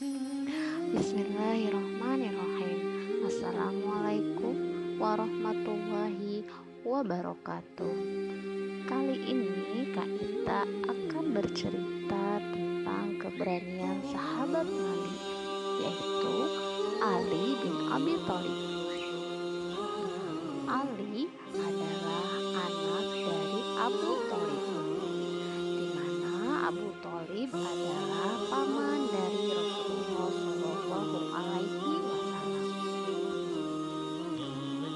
Bismillahirrahmanirrahim. Assalamualaikum warahmatullahi wabarakatuh. Kali ini Kak Ita akan bercerita tentang keberanian sahabat Nabi, yaitu Ali bin Abi Thalib. Ali adalah anak dari Abu Thalib, di mana Abu Thalib adalah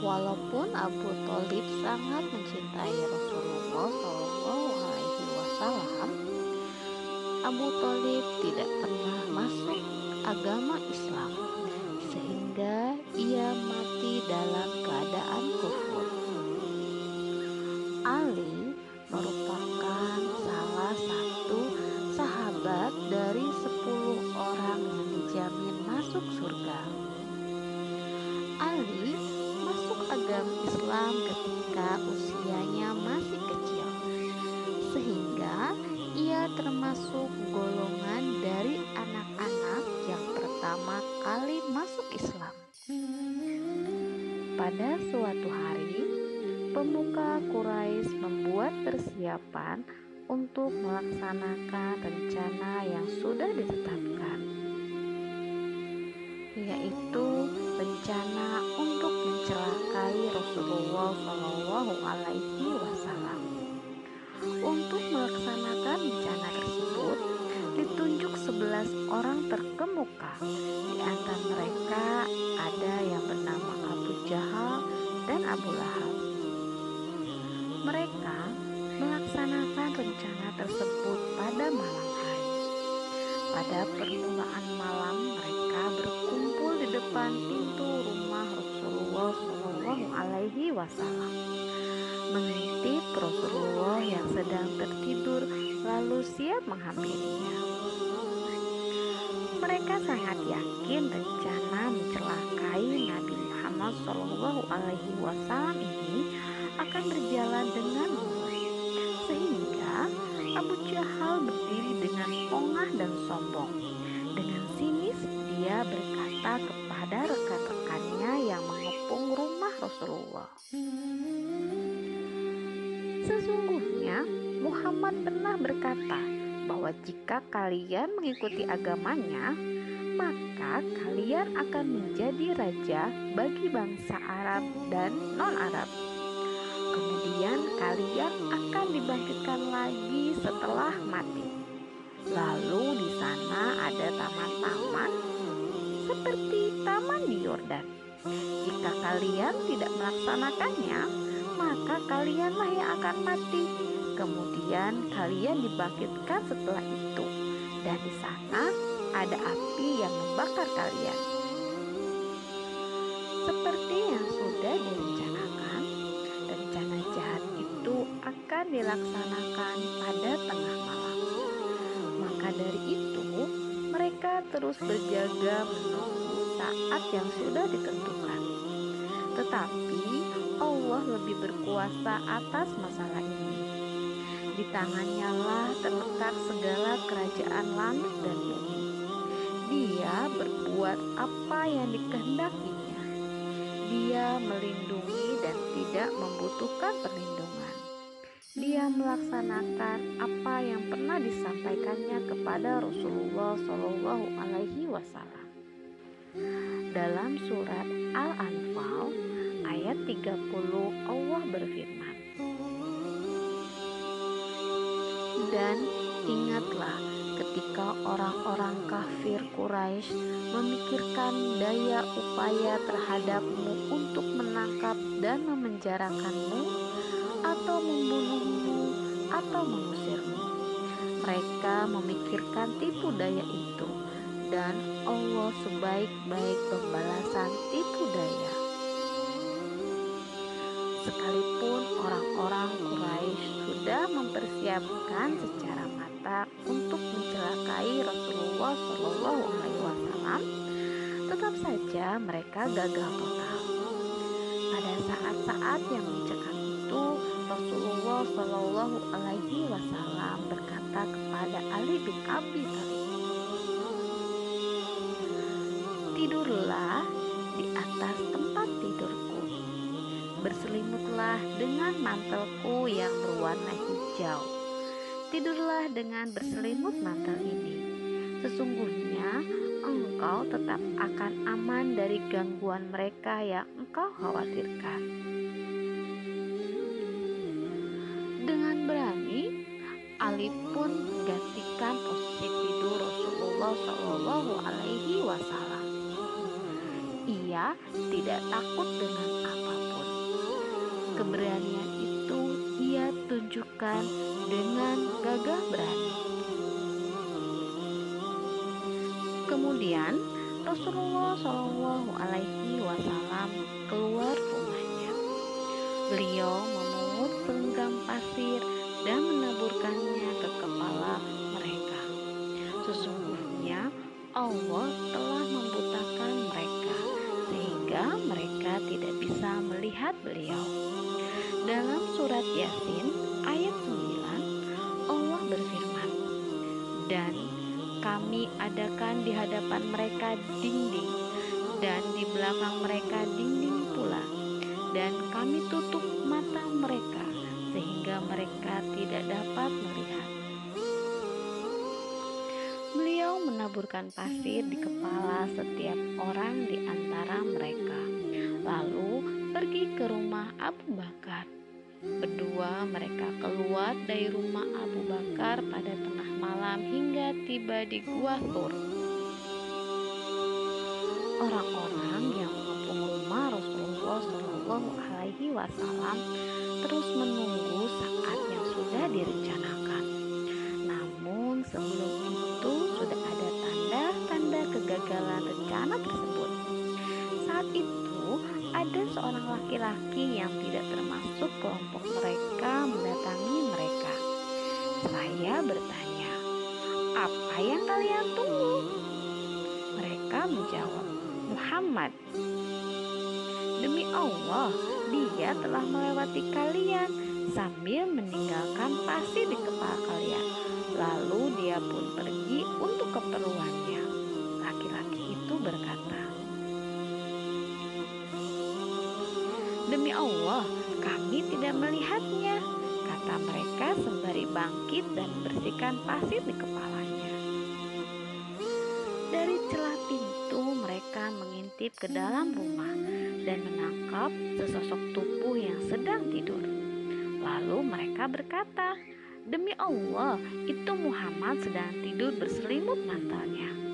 Walaupun Abu Thalib sangat mencintai Rasulullah Shallallahu Alaihi Wasallam, Abu Thalib tidak pernah masuk agama Islam sehingga ia mati dalam keadaan kufur. Ali usianya masih kecil, sehingga ia termasuk golongan dari anak-anak yang pertama kali masuk Islam. Pada suatu hari, pemuka Quraisy membuat persiapan untuk melaksanakan rencana yang sudah ditetapkan, yaitu rencana Rasulullah Shallallahu Alaihi Wasallam. Untuk melaksanakan rencana tersebut, ditunjuk 11 orang terkemuka. Di antara mereka ada yang bernama Abu Jahal dan Abu Lahab. Mereka melaksanakan rencana tersebut pada malam hari. Pada permulaan malam, mereka berkumpul di depan pintu rumah Rasulullah Shallallahu Alaihi Wasallam, mengintip Rasulullah yang sedang tertidur, lalu siap menghampirinya. Mereka sangat yakin rencana mencelakai Nabi Muhammad Shallallahu Alaihi Wasallam ini akan berjalan dengan mulus, sehingga Abu Jahal berdiri dengan pongah dan sombong. Dengan sinis dia berkata kepada rekan-rekannya yang mengepung rumah Rasulullah. Sesungguhnya Muhammad pernah berkata bahwa jika kalian mengikuti agamanya, maka kalian akan menjadi raja bagi bangsa Arab dan non-Arab. Kemudian kalian akan dibangkitkan lagi setelah mati. Lalu di sana ada taman-taman seperti taman di Yordan. Jika kalian tidak melaksanakannya, maka kalianlah yang akan mati. Kemudian kalian dibangkitkan setelah itu, dan di sana ada api yang membakar kalian. Seperti yang sudah direncanakan, rencana jahat itu akan dilaksanakan pada tengah malam. Maka dari itu, mereka terus berjaga menunggu saat yang sudah ditentukan. Tetapi Allah lebih berkuasa atas masalah ini. Di tangannya lah terletak segala kerajaan langit dan bumi. Dia berbuat apa yang dikehendakinya. Dia melindungi dan tidak membutuhkan perlindungan. Dia melaksanakan apa yang pernah disampaikannya kepada Rasulullah Shallallahu Alaihi Wasallam. Dalam surat Al-Anfal ayat 30 Allah berfirman Dan ingatlah ketika orang-orang kafir Quraisy memikirkan daya upaya terhadapmu untuk menangkap dan memenjarakanmu atau membunuhmu atau mengusirmu. Mereka memikirkan tipu daya itu dan Allah sebaik-baik pembalasan tipu daya. Sekalipun orang-orang Quraisy sudah mempersiapkan secara mata untuk mencelakai Rasulullah Shallallahu Alaihi Wasallam, tetap saja mereka gagal total. Pada saat-saat yang mencekam itu, Rasulullah Shallallahu Alaihi Wasallam berkata kepada Ali bin Abi Thalib, Duduklah di atas tempat tidurku. Berselimutlah dengan mantelku yang berwarna hijau. Tidurlah dengan berselimut mantel ini. Sesungguhnya engkau tetap akan aman dari gangguan mereka yang engkau khawatirkan. Dengan berani, Ali pun menggantikan posisi tidur Rasulullah Shallallahu Alaihi Wasallam. Ia tidak takut dengan apa pun. Keberanian itu ia tunjukkan dengan gagah berani. Kemudian Rasulullah Shallallahu beliau. Dalam surat Yasin ayat 9 Allah berfirman, "Dan kami adakan di hadapan mereka dinding dan di belakang mereka dinding pula. Dan kami tutup mata mereka sehingga mereka tidak dapat melihat. Beliau menaburkan pasir di kepala setiap orang di antara mereka. Lalu pergi ke rumah Abu Bakar Berdua mereka keluar dari rumah Abu Bakar pada tengah malam hingga tiba di Gua Tur. Orang-orang yang mengepung rumah Rasulullah Shallallahu Alaihi Wasallam terus menunggu saat yang sudah direncanakan. Namun sebelum itu sudah ada tanda-tanda kegagalan rencana tersebut. Saat itu ada seorang laki-laki yang tidak termasuk kelompok mereka mendatangi mereka. Saya bertanya, "Apa yang kalian tunggu?" Mereka menjawab, "Muhammad." Demi Allah, dia telah melewati kalian sambil meninggalkan pasir di kepala kalian. Lalu dia pun pergi untuk keperluannya. Laki-laki itu berkata, Demi Allah, kami tidak melihatnya, kata mereka sembari bangkit dan bersihkan pasir di kepalanya. Dari celah pintu mereka mengintip ke dalam rumah dan menangkap sesosok tubuh yang sedang tidur. Lalu mereka berkata, Demi Allah, itu Muhammad sedang tidur berselimut mantalnya.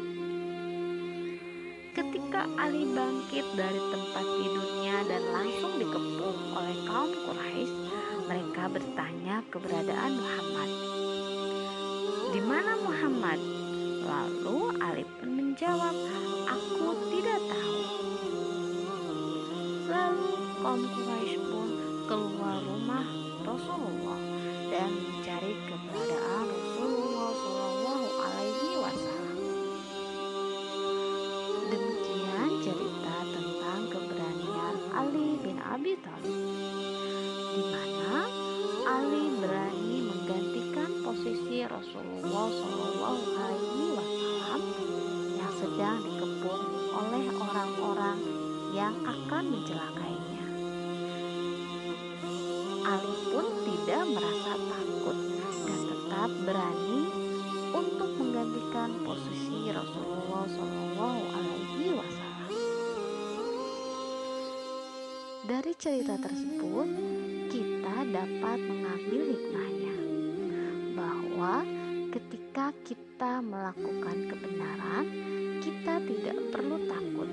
Ketika Ali bangkit dari tempat tidurnya dan langsung dikepung oleh kaum Quraisy, mereka bertanya keberadaan Muhammad. Di mana Muhammad? Lalu Ali pun menjawab, "Aku tidak tahu." Lalu kaum Quraisy pun keluar rumah Rasulullah dan mencari keberadaan Rasulullah Di mana Ali berani menggantikan posisi Rasulullah Shallallahu Alaihi Wasallam yang sedang dikepung oleh orang-orang yang akan mencelakainya. Ali pun tidak merasa takut dan tetap berani untuk menggantikan posisi Rasulullah Shallallahu Alaihi Wasallam. Dari cerita tersebut, kita dapat mengambil hikmahnya bahwa ketika kita melakukan kebenaran, kita tidak perlu takut.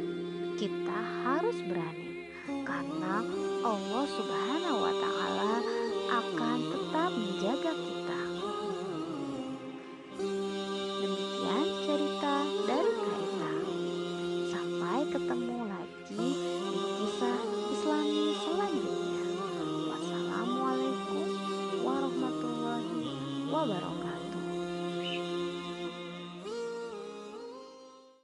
Kita harus berani karena Allah Subhanahu wa taala akan tetap menjaga kita.